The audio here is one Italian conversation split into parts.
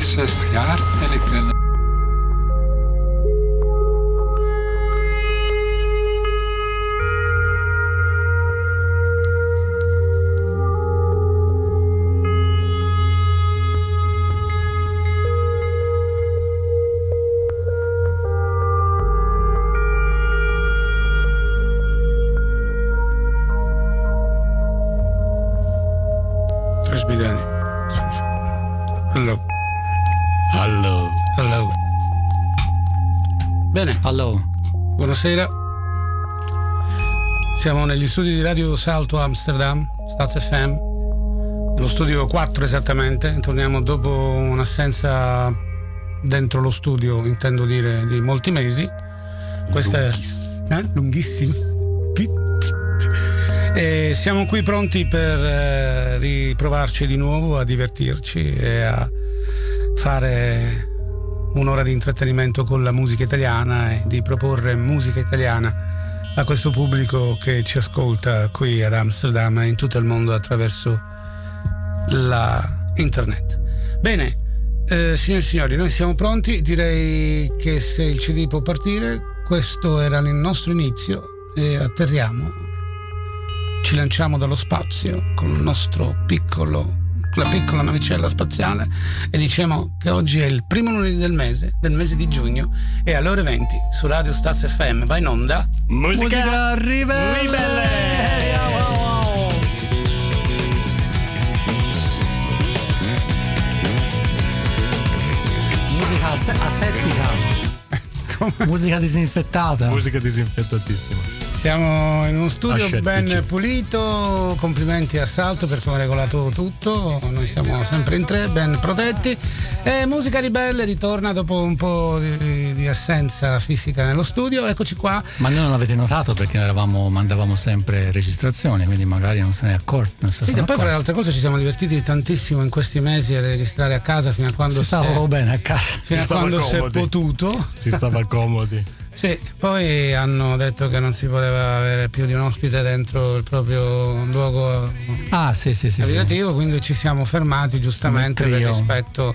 66 jaar buonasera. Siamo negli studi di Radio Salto Amsterdam, Staz FM, nello studio 4 esattamente. Torniamo dopo un'assenza dentro lo studio, intendo dire, di molti mesi. Questa Lunghissimo. è eh? lunghissimo. E siamo qui pronti per eh, riprovarci di nuovo a divertirci e a fare un'ora di intrattenimento con la musica italiana e di proporre musica italiana a questo pubblico che ci ascolta qui ad Amsterdam e in tutto il mondo attraverso la internet. Bene, eh, signori e signori, noi siamo pronti, direi che se il CD può partire, questo era il nostro inizio e atterriamo, ci lanciamo dallo spazio con il nostro piccolo la piccola navicella spaziale e diciamo che oggi è il primo lunedì del mese, del mese di giugno e alle ore 20 su Radio Staz FM va in onda Musica, Musica ribelle. ribelle. Musica asettica. Musica disinfettata. Musica disinfettatissima. Siamo in uno studio Ascettici. ben pulito, complimenti a Salto per come ha regolato tutto, noi siamo sempre in tre, ben protetti e Musica Ribelle ritorna dopo un po' di, di assenza fisica nello studio, eccoci qua. Ma noi non l'avete notato perché eravamo, mandavamo sempre registrazioni, quindi magari non se ne è accorto. sì, e poi fra le altre cose ci siamo divertiti tantissimo in questi mesi a registrare a casa fino a quando si stava bene a casa. Fino si a quando si è potuto. Si stava comodi. Sì, poi hanno detto che non si poteva avere più di un ospite dentro il proprio luogo ah, sì, sì, sì, abitativo, sì. quindi ci siamo fermati giustamente per rispetto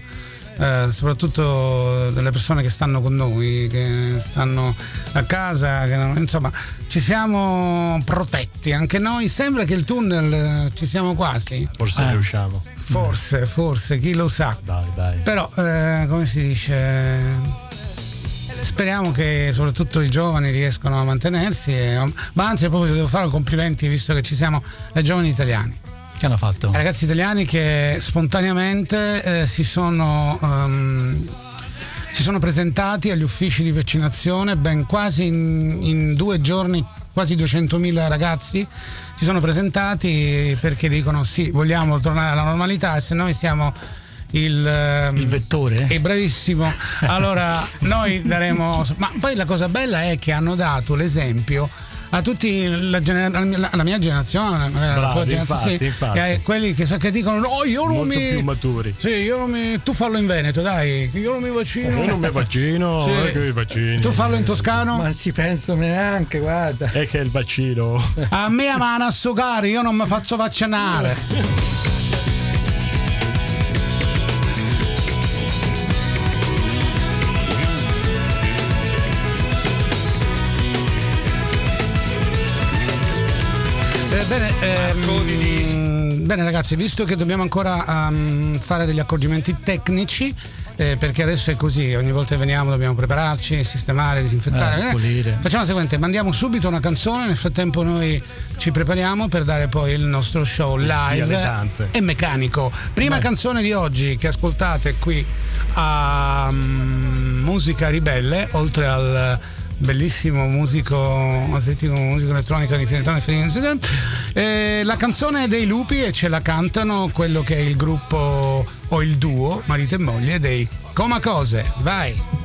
eh, soprattutto delle persone che stanno con noi, che stanno a casa, non, insomma ci siamo protetti, anche noi sembra che il tunnel eh, ci siamo quasi. Forse eh. riusciamo. Forse, forse, chi lo sa. Dai, dai. Però, eh, come si dice speriamo che soprattutto i giovani riescano a mantenersi. E, ma anzi, proprio devo fare complimenti visto che ci siamo ai giovani italiani. Che hanno fatto? Ragazzi italiani che spontaneamente eh, si sono. Um, si sono presentati agli uffici di vaccinazione ben quasi in, in due giorni quasi 200.000 ragazzi si sono presentati perché dicono sì vogliamo tornare alla normalità e se noi siamo il, ehm, il vettore. È bravissimo. Allora, noi daremo. Ma poi la cosa bella è che hanno dato l'esempio a tutti la, gener- la mia generazione, Bravi, la tua generazione, infatti, sì, infatti. Eh, quelli che, che, dicono no, io non Molto mi più maturi. Sì, io non mi tu fallo in Veneto, dai, io non mi vaccino. Io non mi vaccino, sì. che mi vaccini. Tu fallo in Toscano? Ma ci penso neanche, guarda. È che è il vaccino. A me amano a sugare, io non mi faccio vaccinare. bene, ehm, bene ragazzi, visto che dobbiamo ancora um, fare degli accorgimenti tecnici, eh, perché adesso è così, ogni volta che veniamo dobbiamo prepararci, sistemare, disinfettare. Eh, Facciamo la seguente, mandiamo subito una canzone, nel frattempo noi ci prepariamo per dare poi il nostro show live e meccanico. Prima Beh. canzone di oggi che ascoltate qui a um, Musica Ribelle, oltre al bellissimo musico asiatico, musico elettronico di Finetone Felice. Eh, la canzone dei lupi e ce la cantano quello che è il gruppo o il duo marito e moglie dei Coma Cose. Vai!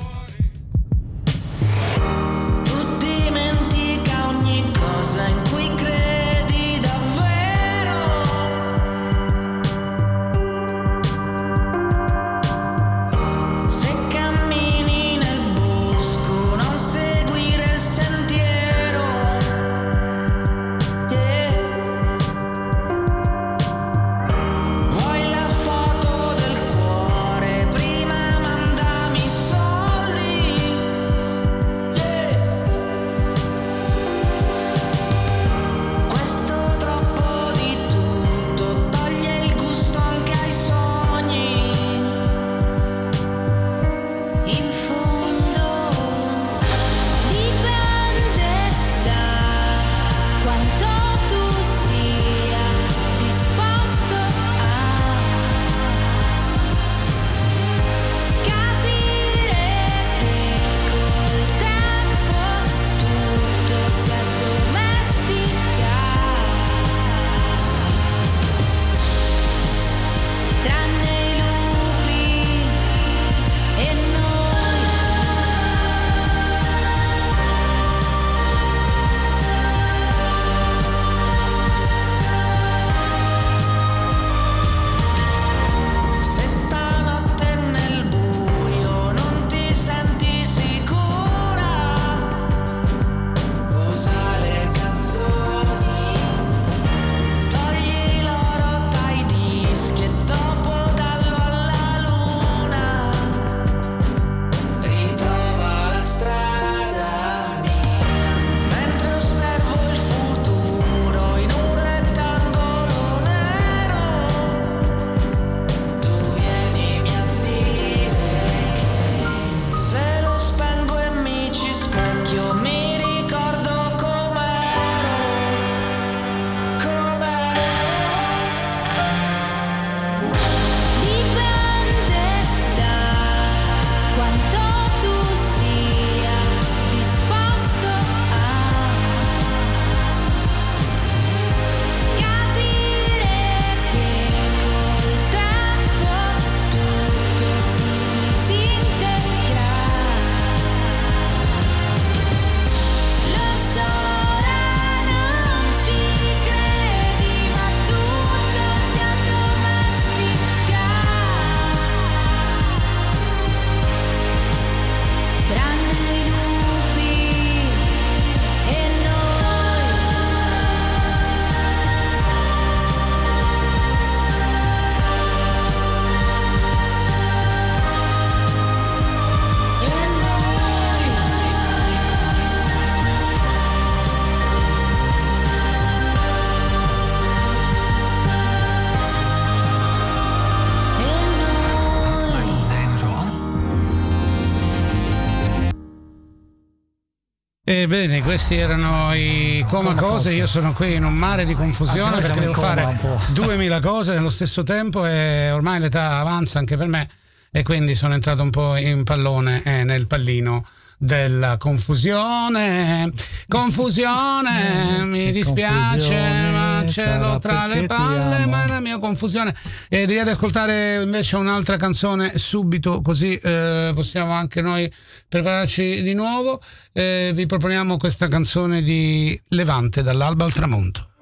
Questi erano i coma cose. Io sono qui in un mare di confusione perché devo fare 2000 cose nello stesso tempo e ormai l'età avanza anche per me e quindi sono entrato un po' in pallone e nel pallino della confusione. Confusione, mi dispiace, ma ce l'ho tra le palle, ma è la mia confusione. E direi di ascoltare invece un'altra canzone subito, così eh, possiamo anche noi prepararci di nuovo. Eh, vi proponiamo questa canzone di Levante dall'alba al tramonto.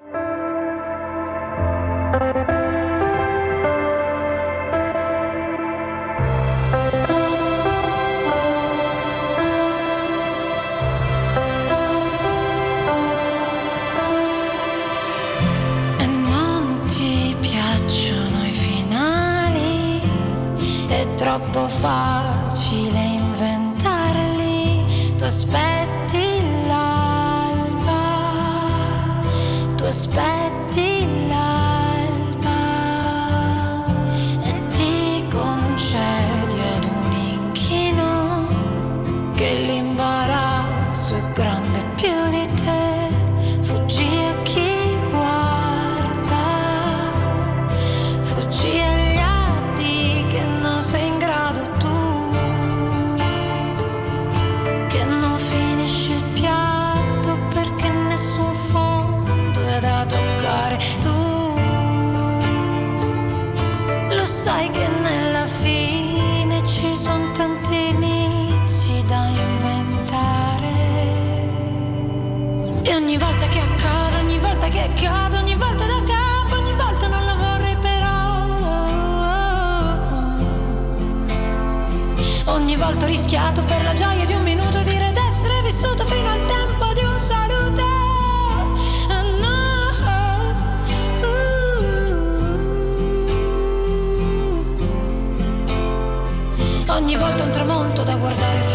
Troppo facile inventarli. Tu aspetti l'alba, tu aspetti rischiato per la gioia di un minuto dire d'essere vissuto fino al tempo di un saluto. Ah, no. Uh. Ogni volta un tramonto da guardare fino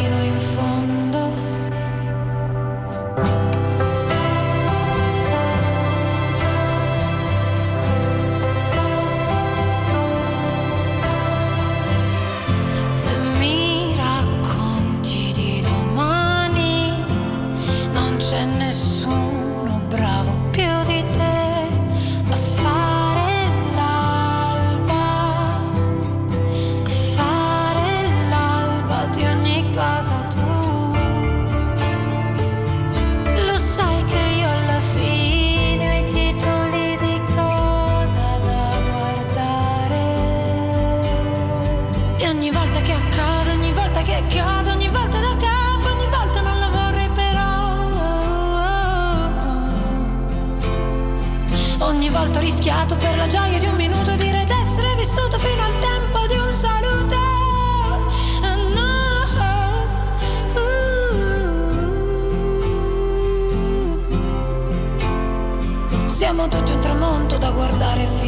rischiato per la gioia di un minuto dire d'essere vissuto fino al tempo di un saluto. Ah, no. Siamo tutti un tramonto da guardare fino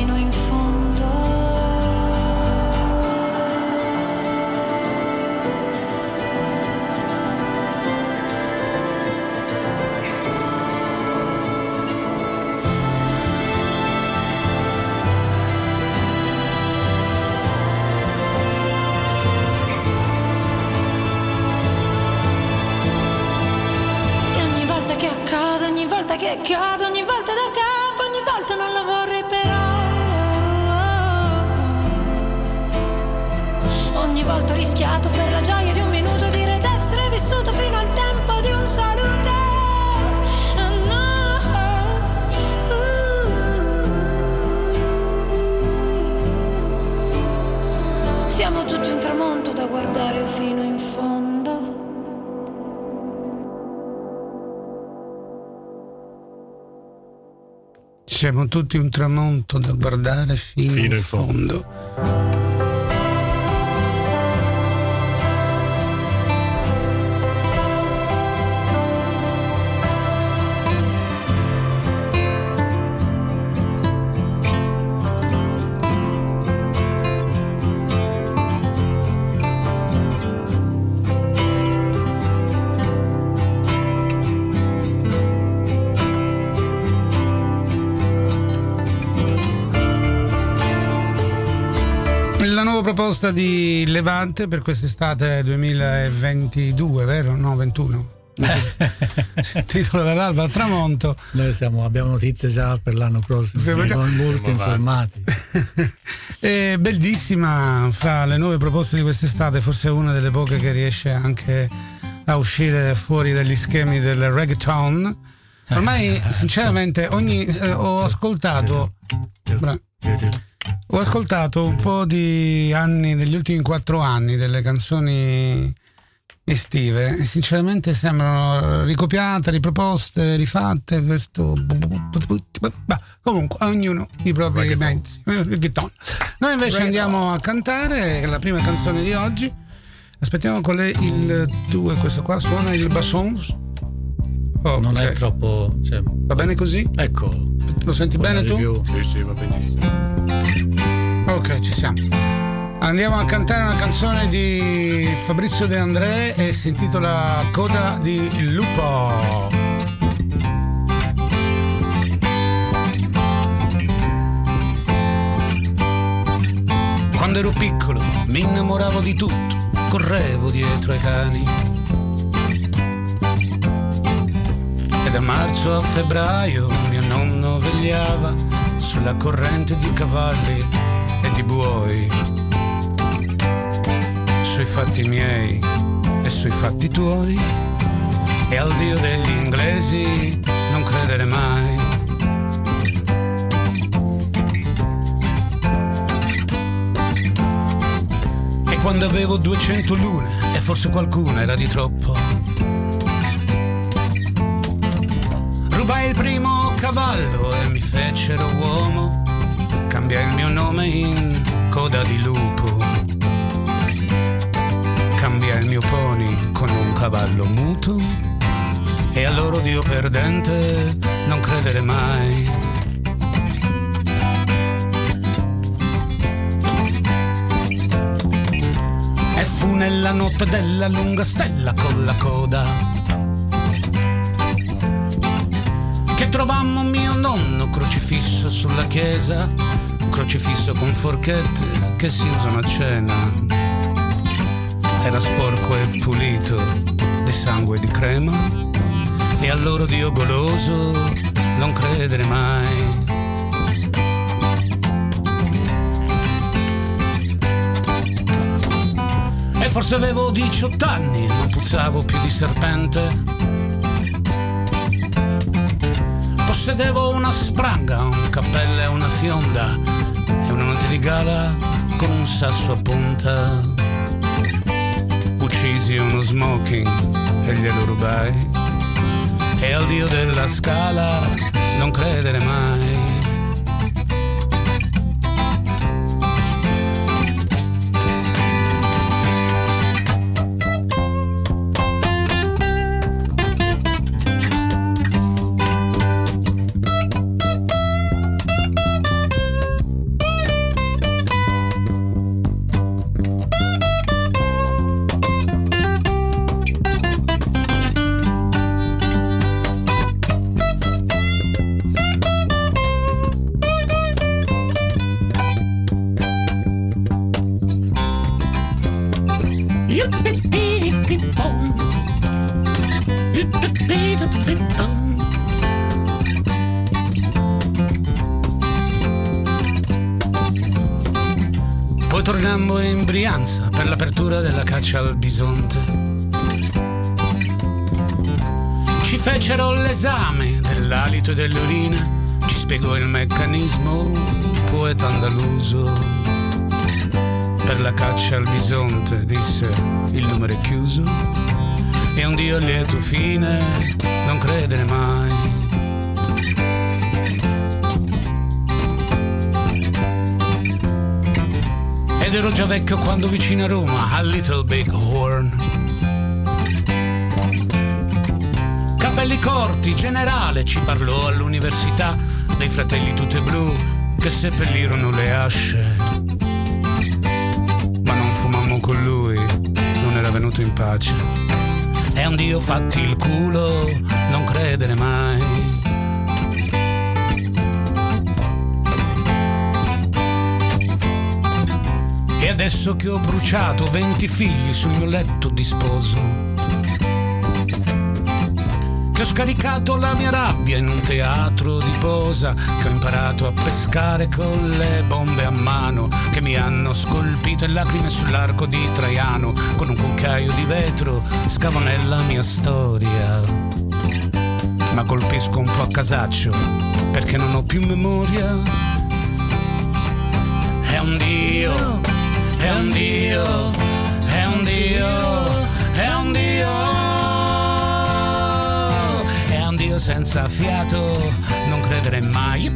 rischiato per la gioia di un minuto dire d'essere vissuto fino al tempo di un saluto. No. Siamo tutti un tramonto da guardare fino in fondo. Siamo tutti un tramonto da guardare fino, Fino in in fondo. fondo. La nuova proposta di Levante per quest'estate 2022, vero? No, 21. Titolo dell'alba al tramonto. Noi siamo- abbiamo notizie già per l'anno prossimo, Siamo siamo molto siamo informati. È bellissima fra le nuove proposte di quest'estate, forse è una delle poche che riesce anche a uscire fuori dagli schemi del reggaeton. Ormai, sinceramente, ogni, eh, ho ascoltato. Bra- Ho ascoltato un po' di anni, degli ultimi quattro anni, delle canzoni estive e sinceramente sembrano ricopiate, riproposte, rifatte. Questo. Comunque, ognuno i propri mezzi. Eh. Noi invece andiamo a cantare la prima canzone di oggi. Aspettiamo qual è il 2, questo qua suona il bassons. Oh, Non ok. è troppo. cioè, Va bene così? ecco. Lo senti bene tu? review. Sì, sì, va benissimo. Ok, ci siamo. Andiamo a cantare una canzone di Fabrizio De André e si intitola Coda di Lupo. Quando ero piccolo mi innamoravo di tutto, correvo dietro ai cani. E da marzo a febbraio mio nonno vegliava sulla corrente di cavalli e di buoi. Sui fatti miei e sui fatti tuoi. E al Dio degli inglesi non credere mai. E quando avevo 200 lune, e forse qualcuna era di troppo, rubai cavallo e mi fecero uomo, cambia il mio nome in coda di lupo. Cambia il mio pony con un cavallo muto e a loro Dio perdente non credere mai. E fu nella notte della lunga stella con la coda trovammo mio nonno crocifisso sulla chiesa, crocifisso con forchette che si usano a cena. Era sporco e pulito di sangue e di crema, e a loro Dio goloso non credere mai. E forse avevo 18 anni, non puzzavo più di serpente. Possedevo una spranga, un cappello e una fionda e una notte di gala con un sasso a punta. Uccisi uno smoking e glielo rubai. E al dio della scala non credere mai. Fecero l'esame dell'alito e dell'urina, ci spiegò il meccanismo un poeta andaluso. Per la caccia al bisonte disse il numero è chiuso e un dio lieto fine non credere mai. Ed ero già vecchio quando vicino a Roma, a Little Big Horn. Corti, generale, ci parlò all'università dei fratelli tutte blu che seppellirono le asce. Ma non fumammo con lui, non era venuto in pace. E un dio fatti il culo, non credere mai. E adesso che ho bruciato 20 figli sul mio letto di sposo, che ho scaricato la mia rabbia in un teatro di posa, che ho imparato a pescare con le bombe a mano, che mi hanno scolpito in lacrime sull'arco di Traiano, con un cucchiaio di vetro scavo nella mia storia. Ma colpisco un po' a casaccio, perché non ho più memoria. È un dio è un Dio, è un Dio, è un Dio, senza fiato, non credere mai.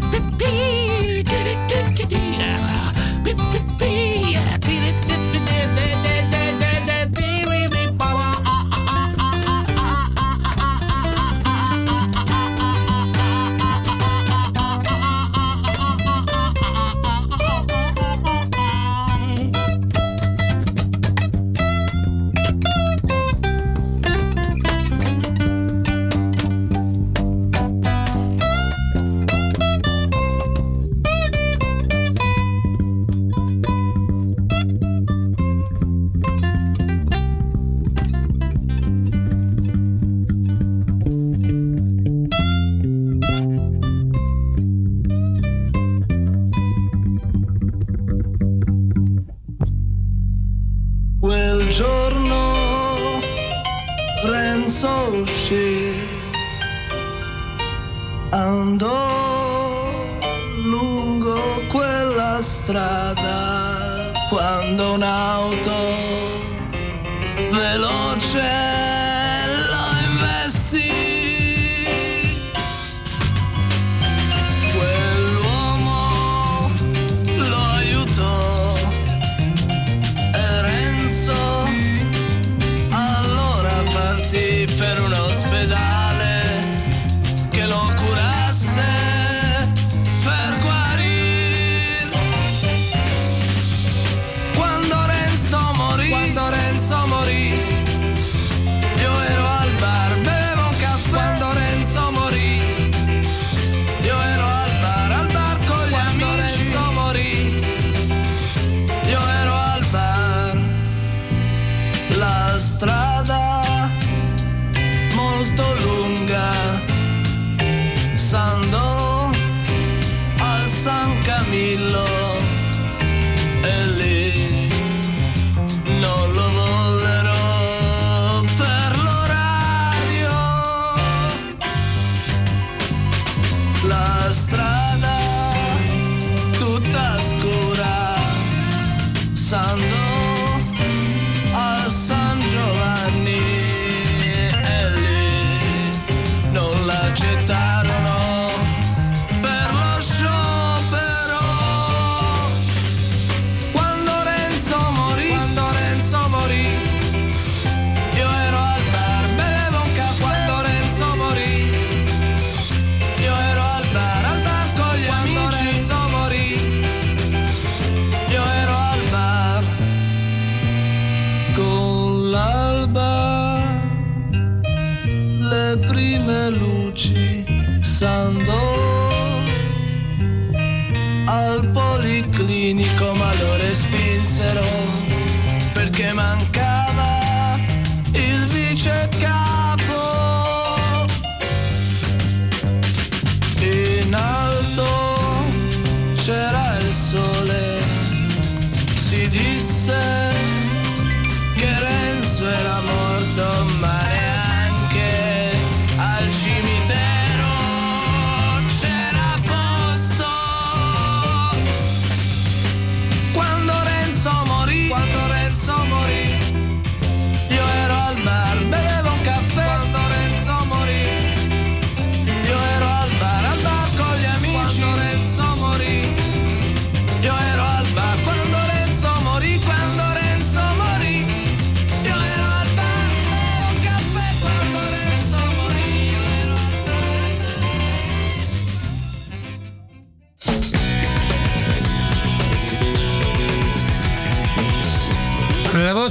Perché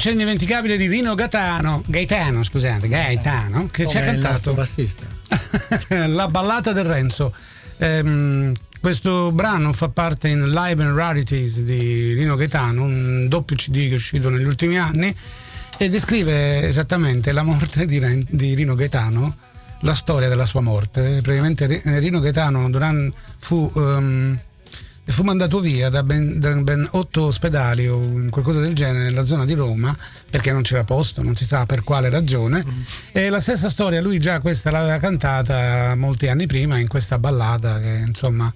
voce indimenticabile di Rino Gaetano, Gaetano, scusate, Gaetano, che ci ha cantato bassista. la ballata del Renzo. Ehm, questo brano fa parte in Live and Rarities di Rino Gaetano, un doppio CD che è uscito negli ultimi anni e descrive esattamente la morte di, Ren- di Rino Gaetano, la storia della sua morte. Praticamente Ri- Rino Gaetano duran- fu, fu mandato via da ben, da ben otto ospedali o qualcosa del genere nella zona di Roma perché non c'era posto, non si sa per quale ragione. E la stessa storia, lui già questa l'aveva cantata molti anni prima in questa ballata che insomma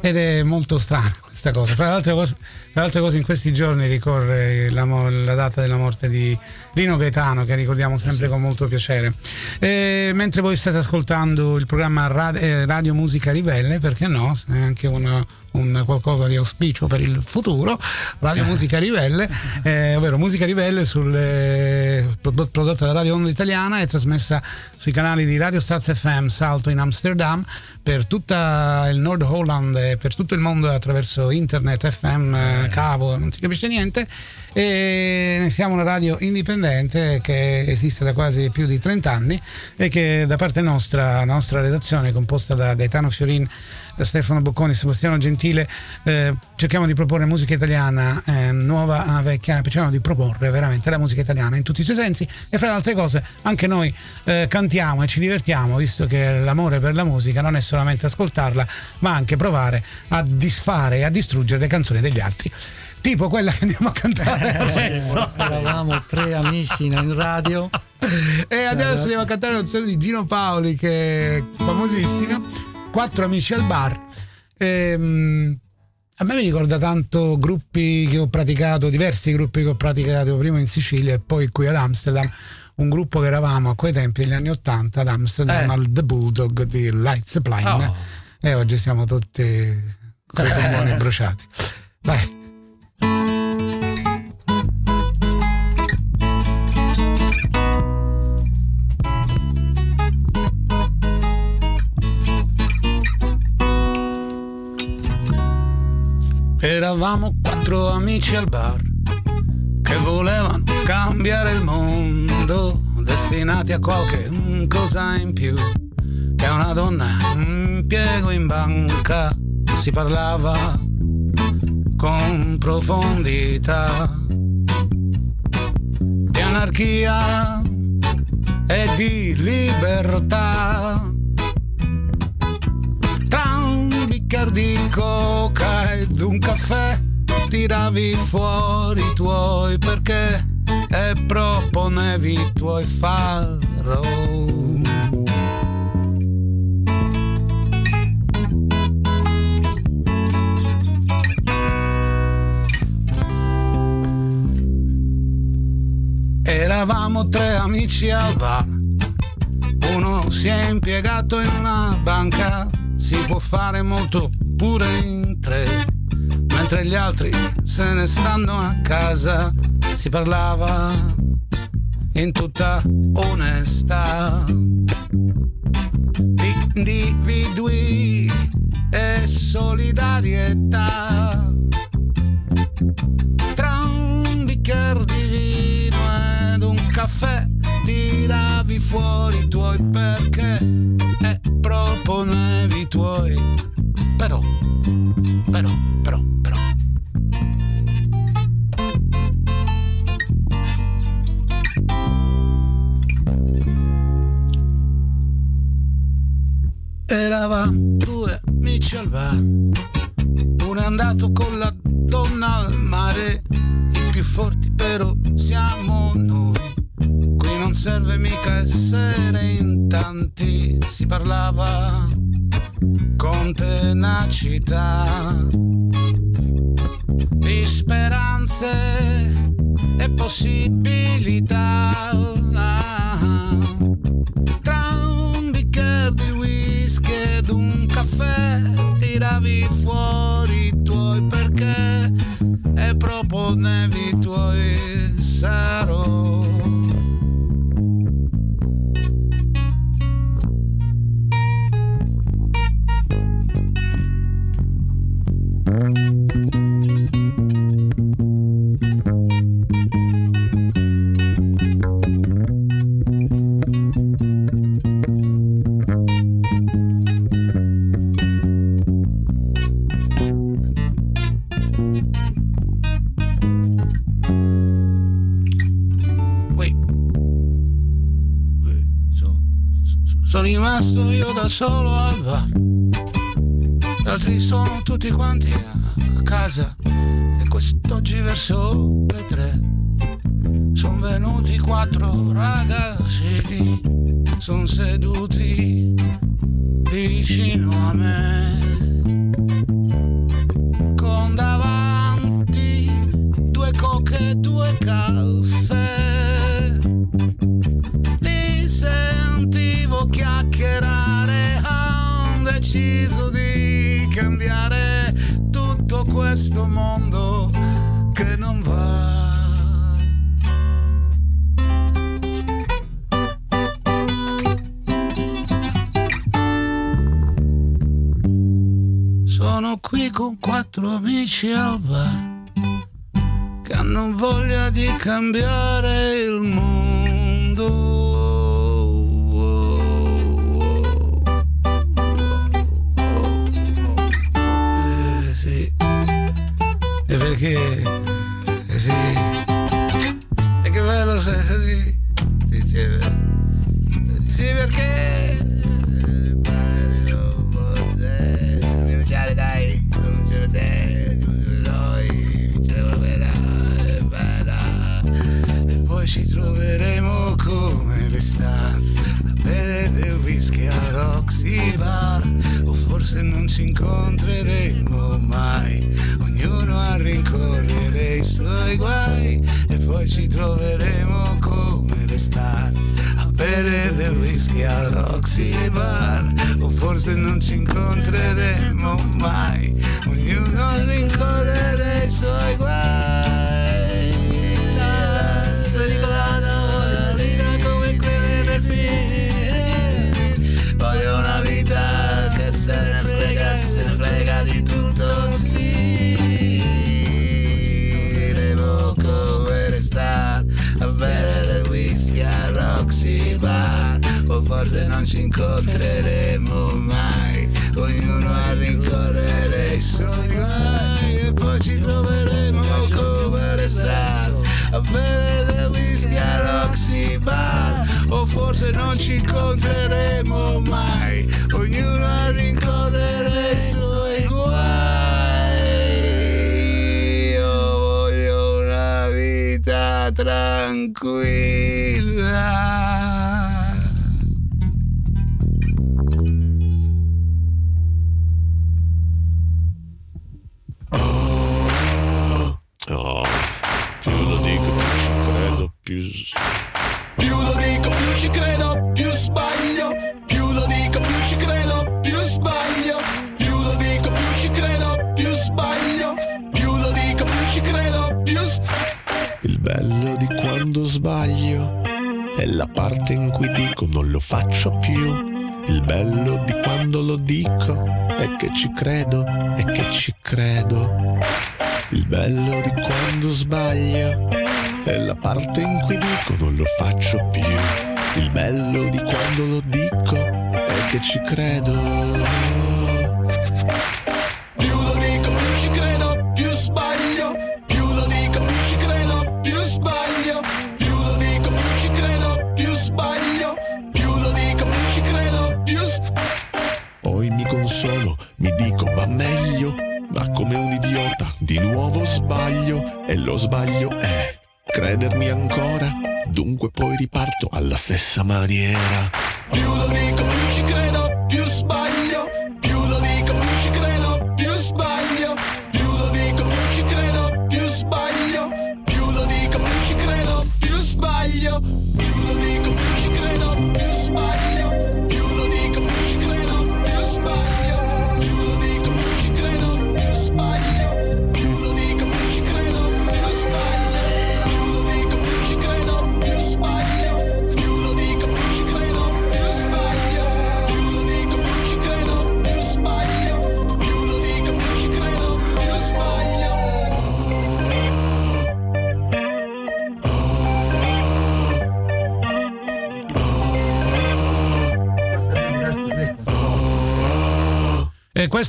ed è molto strana questa cosa. Fra le altre cose, fra cose in questi giorni ricorre la, la data della morte di Rino Gaetano che ricordiamo sempre con molto piacere. E mentre voi state ascoltando il programma Ra- eh, Radio Musica Ribelle, perché no? È anche una- un qualcosa di auspicio per il futuro, Radio Musica Ribelle, eh, ovvero Musica Ribelle sulle, pro- prodotta da Radio Onda Italiana e trasmessa sui canali di Radio Staz FM Salto in Amsterdam per tutta il Nord Holland e per tutto il mondo attraverso internet, FM, eh, cavo, non si capisce niente. E siamo una radio indipendente che esiste da quasi più di 30 anni e che da parte nostra, la nostra redazione composta da Gaetano Fiorin Stefano Bocconi, Sebastiano Gentile, eh, cerchiamo di proporre musica italiana eh, nuova, eh, vecchia, cerchiamo di proporre veramente la musica italiana in tutti i suoi sensi e fra le altre cose anche noi eh, cantiamo e ci divertiamo, visto che l'amore per la musica non è solamente ascoltarla, ma anche provare a disfare e a distruggere le canzoni degli altri. Tipo quella che andiamo a cantare adesso. Eravamo tre amici in radio. E adesso andiamo a cantare una canzone di Gino Paoli che è famosissima. Quattro amici al bar. Ehm, a me mi ricorda tanto gruppi che ho praticato, diversi gruppi che ho praticato prima in Sicilia e poi qui ad Amsterdam. Un gruppo che eravamo a quei tempi, negli anni Ottanta, ad Amsterdam, Eh. al The Bulldog di Light Supply. Oh. E oggi siamo tutti con i polmoni bruciati. Vai. Eravamo quattro amici al bar che volevano cambiare il mondo, destinati a qualche cosa in più. Che una donna impiego in banca si parlava con profondità di anarchia e di libertà. Tra un bicchiere di coca ed un caffè tiravi fuori i tuoi perché e proponevi i tuoi faro. Eravamo tre amici al bar. Uno si è impiegato in una banca, si può fare molto pure in tre. Mentre gli altri se ne stanno a casa, si parlava in tutta onestà di individui e solidarietà. Tra un bicchiere di vino ed un caffè tiravi fuori i tuoi perché e proponevi i tuoi. Però, però, però, Eravamo due amici al bar. Uno è andato con la donna al mare. I più forti però siamo noi. Qui non serve mica essere in tanti. Si parlava con tenacità di speranze e possibilità. Caffè tiravi fuori i tuoi perché e proponevi i tuoi sarò. Solo al bar. Gli altri sono tutti quanti a casa. E quest'oggi verso le tre. Sono venuti quattro ragazzini. Sono seduti vicino a me. Con davanti due coche e due caffè. Questo mondo che non va. Sono qui con quattro amici al bar che hanno voglia di cambiare il mondo. Perché? Eh, sì. E che bello sei sì. Sì, sì, sì, perché? Eh, pare di non dai, cominciare te, noi, vincere la guerra, è bella. E poi ci troveremo come le star a bere del whisky a Roxy Bar o forse non ci incontreremo mai ci troveremo come le star. A bere del whisky a Roxy Bar. O forse non ci incontreremo mai. Ognuno rincorrere i suoi guai ci incontreremo mai, ognuno a rincorrere i suoi guai e poi ci troveremo come restare a bere del whisky all'Oxybar o forse non ci incontreremo mai, ognuno a rincorrere i suoi guai. Io voglio una vita tranquilla.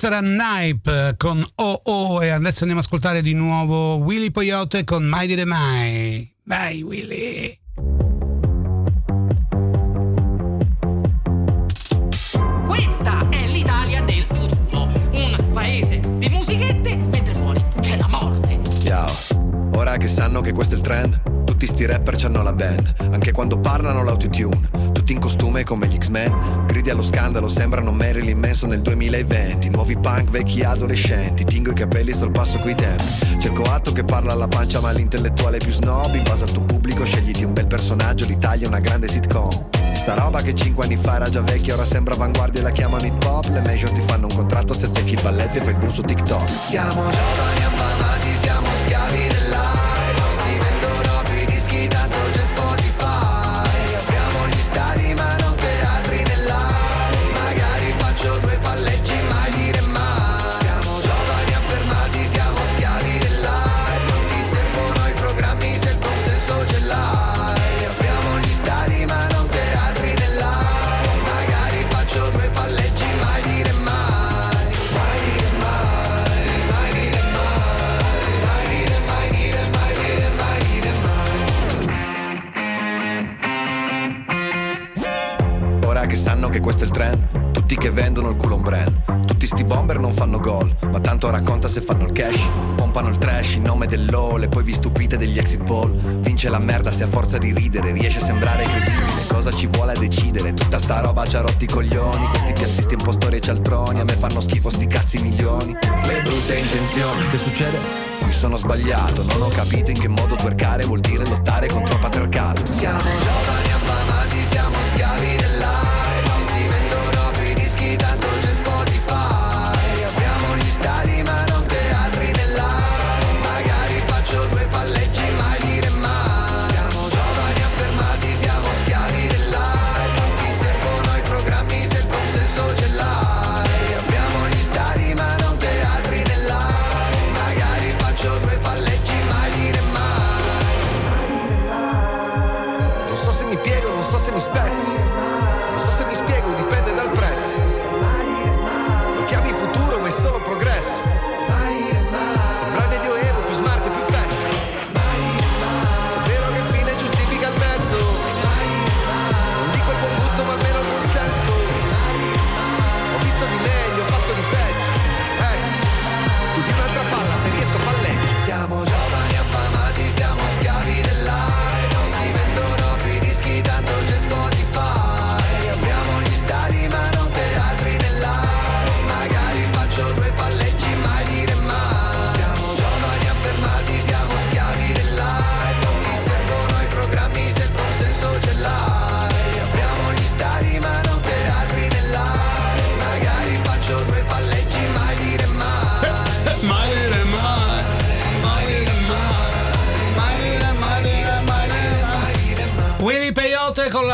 Questo era Nipe con OO e adesso andiamo ad ascoltare di nuovo Willy Poyote con Mai dire mai. Vai Willy! Questa è l'Italia del futuro. Un paese di musichette mentre fuori c'è la morte. Ciao, ora che sanno che questo è il trend, tutti sti rapper c'hanno la band, anche quando parlano l'autotune, tutti in costume come gli X-Men, gridi allo scandalo, sembrano Marilyn Manson nel 2020, nuovi punk vecchi adolescenti, tingo i capelli, sto al passo coi tempi, cerco atto che parla alla pancia ma l'intellettuale più snob, in base al tuo pubblico scegliti un bel personaggio, l'Italia è una grande sitcom. Sta roba che 5 anni fa era già vecchia, ora sembra avanguardia e la chiamano hip hop. Le major ti fanno un contratto se zecchi il balletto e fai il blu su TikTok. Siamo giovani Ora che sanno che questo è il trend, tutti che vendono il culo un brand. Tutti sti bomber non fanno gol, ma tanto racconta se fanno il cash. Pompano il trash in nome dell'ole, poi vi stupite degli exit poll. Vince la merda se a forza di ridere riesce a sembrare credibile. Cosa ci vuole a decidere? Tutta sta roba ci ha rotti i coglioni. Questi piazzisti impostori e cialtroni, a me fanno schifo sti cazzi milioni. Le brutte intenzioni, che succede? Mi sono sbagliato, non ho capito in che modo twerkare vuol dire lottare contro il patriarcato. Siamo giovani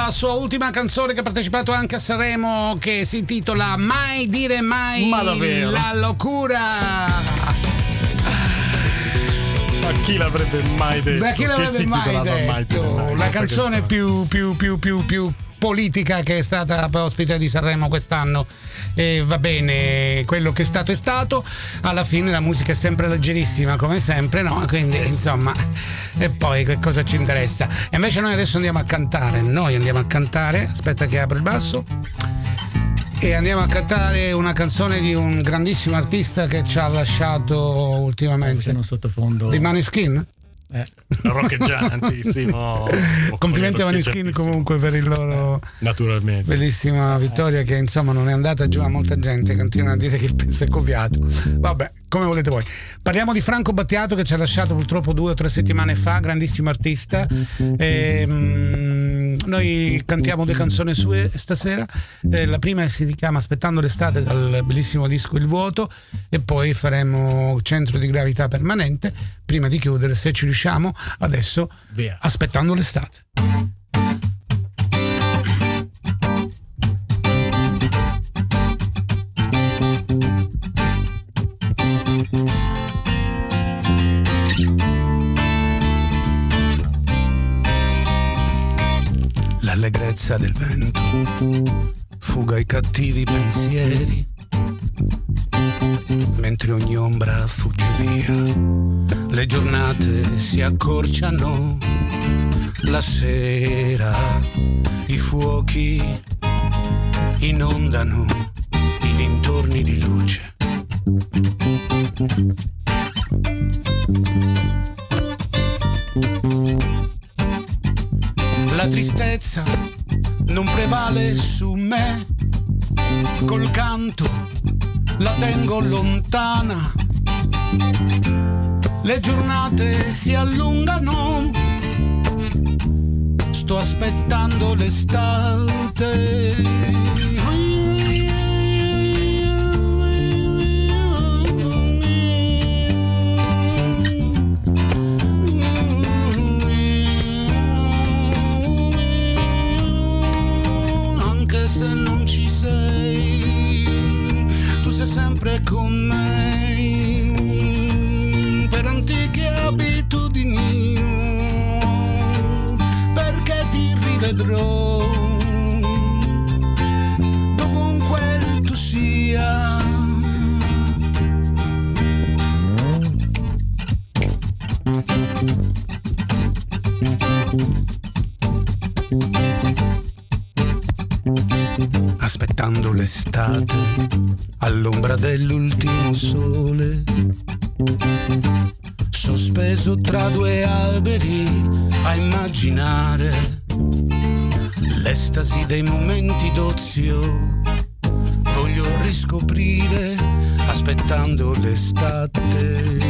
la sua ultima canzone che ha partecipato anche a Sanremo che si intitola Mai dire mai Ma davvero? la locura. Ma chi l'avrebbe mai detto? Da chi l'avrebbe mai detto? Mai mai la questa canzone più, più, più, più, più politica che è stata ospite di Sanremo quest'anno. E va bene, quello che è stato è stato. Alla fine la musica è sempre leggerissima, come sempre, no? Quindi insomma, e poi che cosa ci interessa? E invece noi adesso andiamo a cantare. Noi andiamo a cantare. Aspetta che apro il basso. E andiamo a cantare una canzone di un grandissimo artista che ci ha lasciato ultimamente. C'è un sottofondo. Di Maneskin? Eh, roccheggiantissimo. Complimenti a Maneskin comunque per il loro Naturalmente. bellissima vittoria che insomma non è andata giù a molta gente continua a dire che il pezzo è copiato. Vabbè come volete voi. Parliamo di Franco Battiato che ci ha lasciato purtroppo due o tre settimane fa grandissimo artista. Ehm, noi cantiamo due canzoni sue stasera. Eh, la prima si chiama Aspettando l'estate dal bellissimo disco Il Vuoto e poi faremo Centro di Gravità Permanente prima di chiudere se ci riusciamo adesso Via. Aspettando l'estate L'allegrezza del vento fuga i cattivi pensieri, mentre ogni ombra fugge via. Le giornate si accorciano, la sera i fuochi inondano i dintorni di luce. La tristezza non prevale su me, col canto la tengo lontana. Le giornate si allungano, sto aspettando l'estate. Sempre con me. Per antiche abitudini, perché ti rivedrò Aspettando l'estate all'ombra dell'ultimo sole, sospeso tra due alberi a immaginare l'estasi dei momenti d'ozio. Voglio riscoprire aspettando l'estate.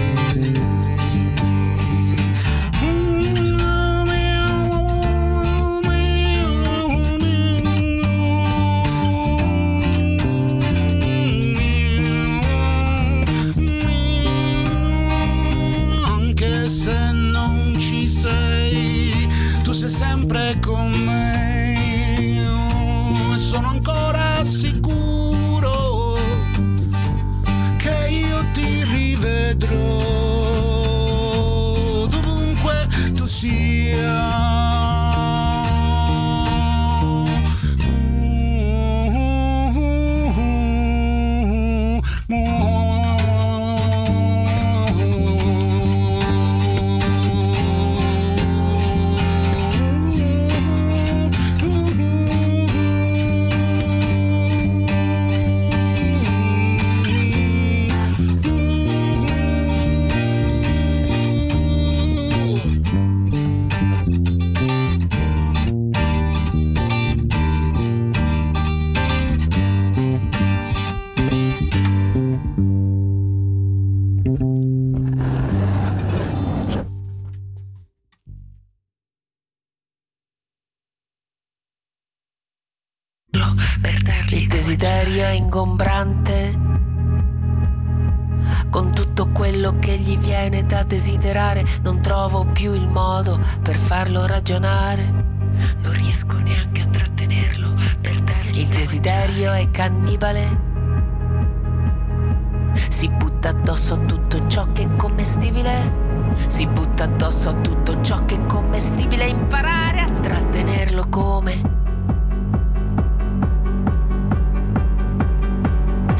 Butta addosso a tutto ciò che è commestibile. Si butta addosso a tutto ciò che è commestibile. Imparare a trattenerlo come.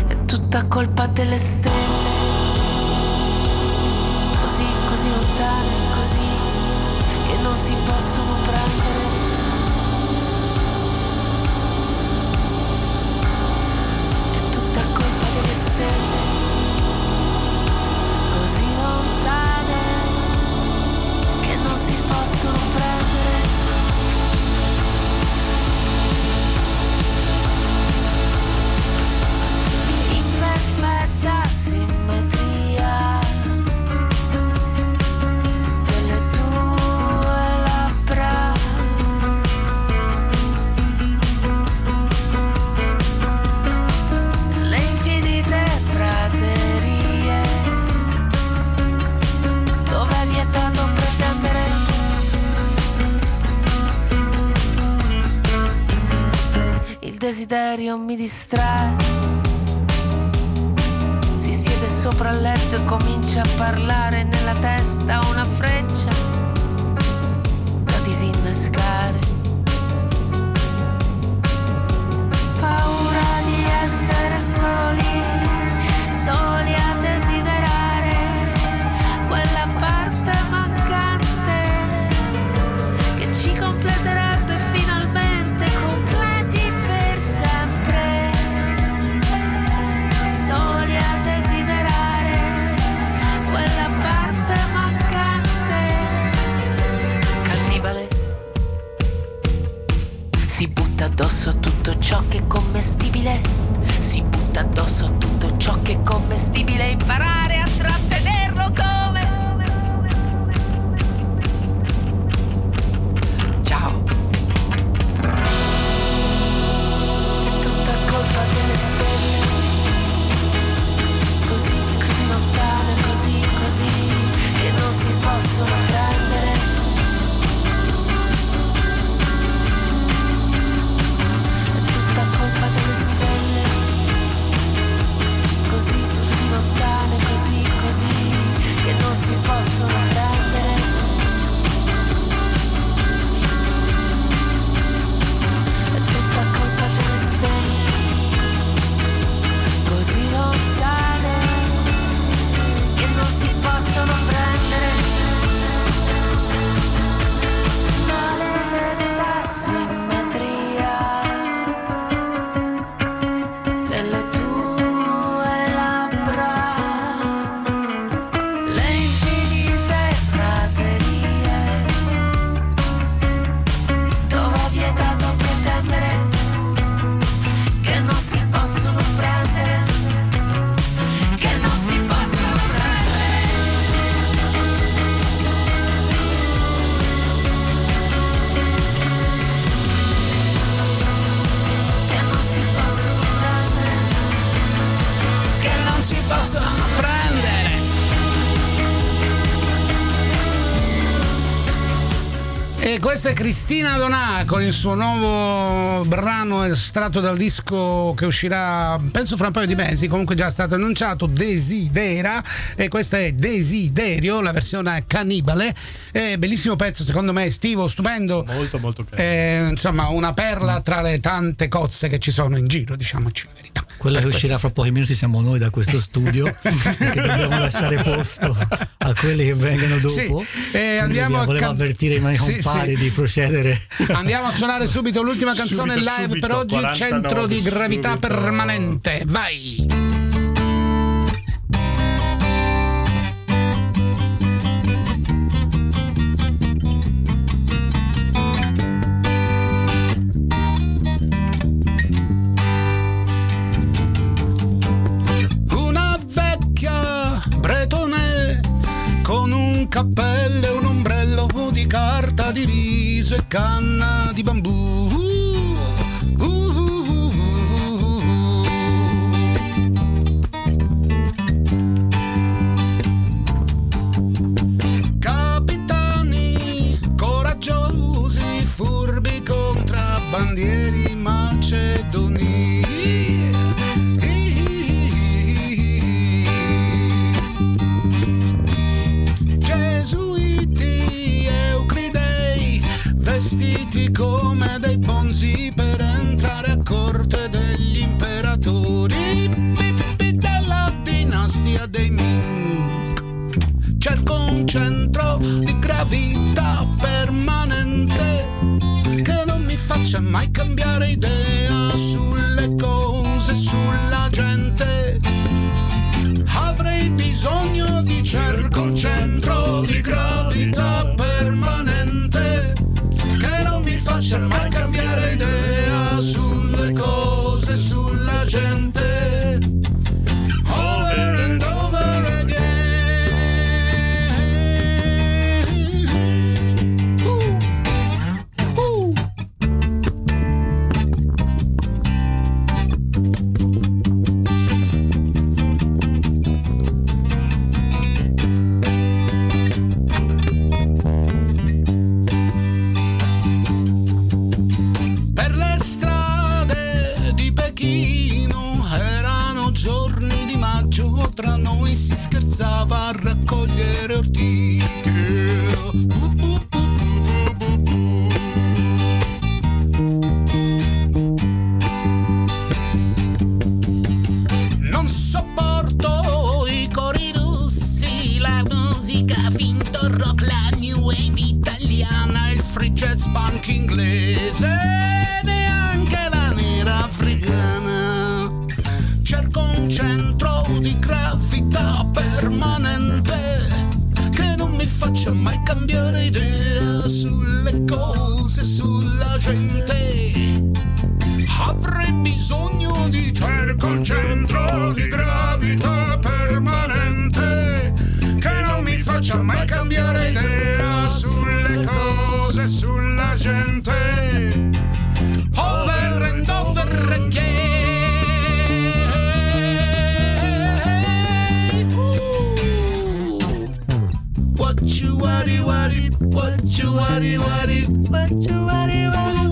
È tutta colpa delle stelle. Così, così lontane, così che non si possono prendere. Stelle, desiderio mi distrae. Si siede sopra il letto e comincia a parlare nella testa una freccia tutto ciò E questa è Cristina Donà con il suo nuovo brano estratto dal disco che uscirà penso fra un paio di mesi, comunque già stato annunciato, Desidera e questa è Desiderio, la versione cannibale, è bellissimo pezzo secondo me, estivo, stupendo, Molto, molto carino. è, insomma una perla tra le tante cozze che ci sono in giro, diciamoci la verità. Quella che uscirà fra pochi minuti siamo noi da questo studio, perché dobbiamo lasciare posto a quelli che vengono dopo. Sì, e Quindi andiamo a volevo can- avvertire i miei Sì, compari sì. di procedere. Andiamo a suonare subito l'ultima canzone Subito, live subito, per oggi, 49, centro di gravità subito. permanente. Vai! Una carta di riso e canna di bambù. Uh, uh, uh, Capitani coraggiosi, furbi contrabbandieri macedoni. di gravità permanente che non mi faccia mai cambiare idea sulle cose, sulla gente. Avrei bisogno di cerco un centro di gravità permanente che non mi faccia mai cambiare idea sulle cose, sulla gente. Noi gente. Over and over again. Ooh. What you worry, worry, what you worry, worry, what you worry, worry,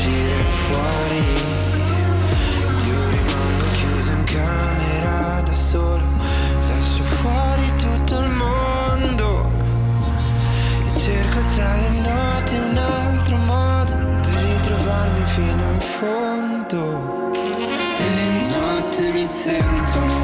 uscire fuori. Io rimango chiuso in camera da solo, lascio fuori tutto il mondo. E cerco tra le note un altro modo per ritrovarmi fino in fondo. E di notte mi sento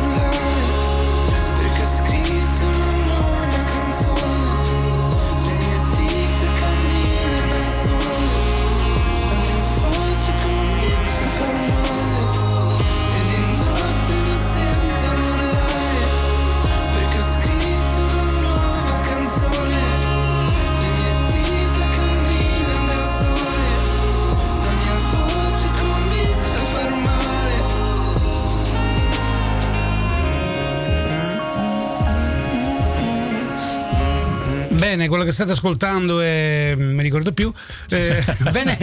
Bene, quello che state ascoltando è, mi ricordo più, eh, Vene-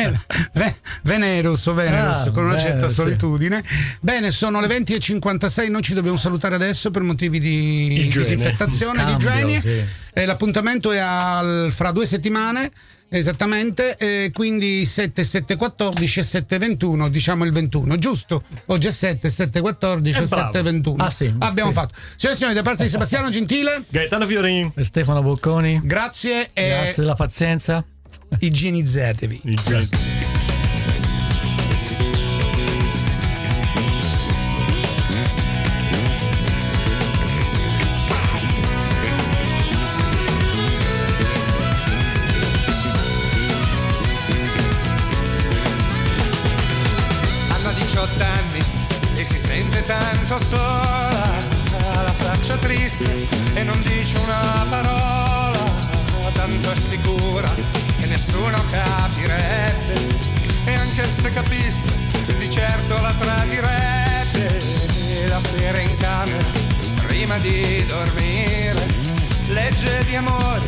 Ve- Venerus o Venerus Ah, con una bene, certa sì. solitudine. Bene, sono le 20.56, noi ci dobbiamo salutare adesso per motivi di Igiene. disinfettazione, Di di scambio, igiene. sì. Eh, l'appuntamento è al- fra due settimane. Esattamente, eh, quindi 7, 7, 14 e 7, 21, diciamo il 21, giusto? Oggi è 7, 7, 14 e Eh, bravo. 7, 21. Ah, sì, Abbiamo sì. fatto. Signore e signori, da parte di Sebastiano Gentile, Gaetano Fiorini. E Stefano Bocconi, grazie e grazie della pazienza. igienizzatevi. 50 di amore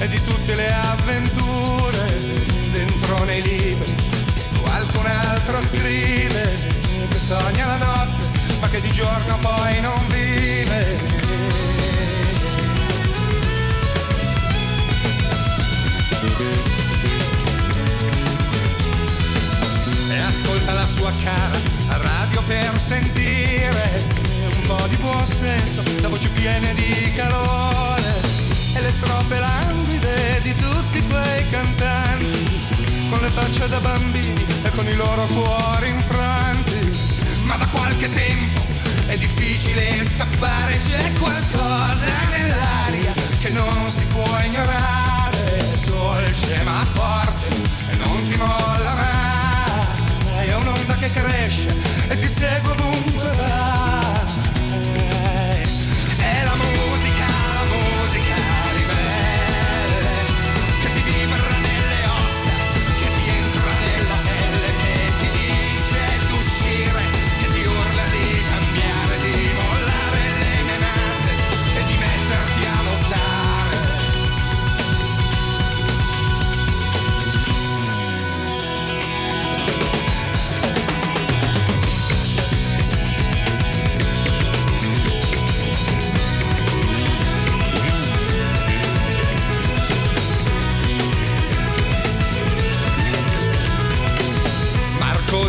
e di tutte le avventure dentro nei libri. Qualcun altro scrive che sogna la notte ma che di giorno poi non vive. E ascolta la sua cara a radio per sentire un po' di buon senso, la voce piena di calore le strofe languide di tutti quei cantanti con le facce da bambini e con i loro cuori infranti. Ma da qualche tempo è difficile scappare, c'è qualcosa nell'aria che non si può ignorare, è dolce ma forte e non ti molla mai, è un'onda che cresce e ti segue ovunque vai.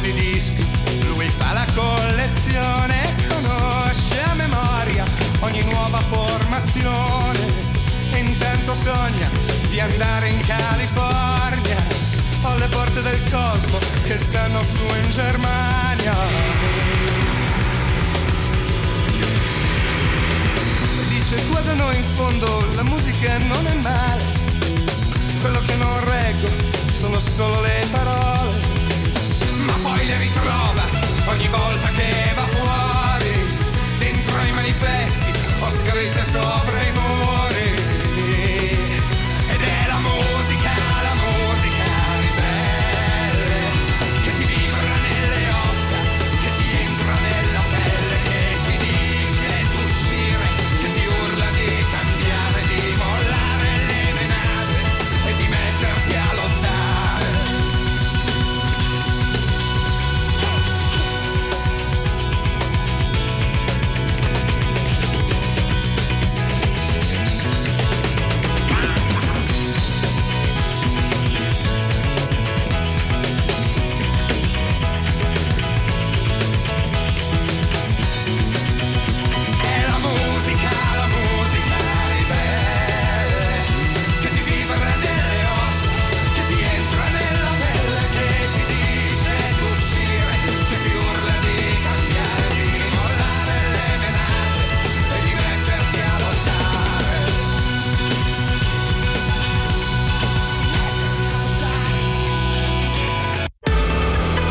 Di dischi, lui fa la collezione, conosce a memoria ogni nuova formazione. E intanto sogna di andare in California o alle porte del cosmo che stanno su in Germania. Dice qua da noi in fondo la musica non è male, quello che non reggo sono solo le parole si ritrova ogni volta che va fuori. Dentro ai manifesti ho scritto sopra i muri.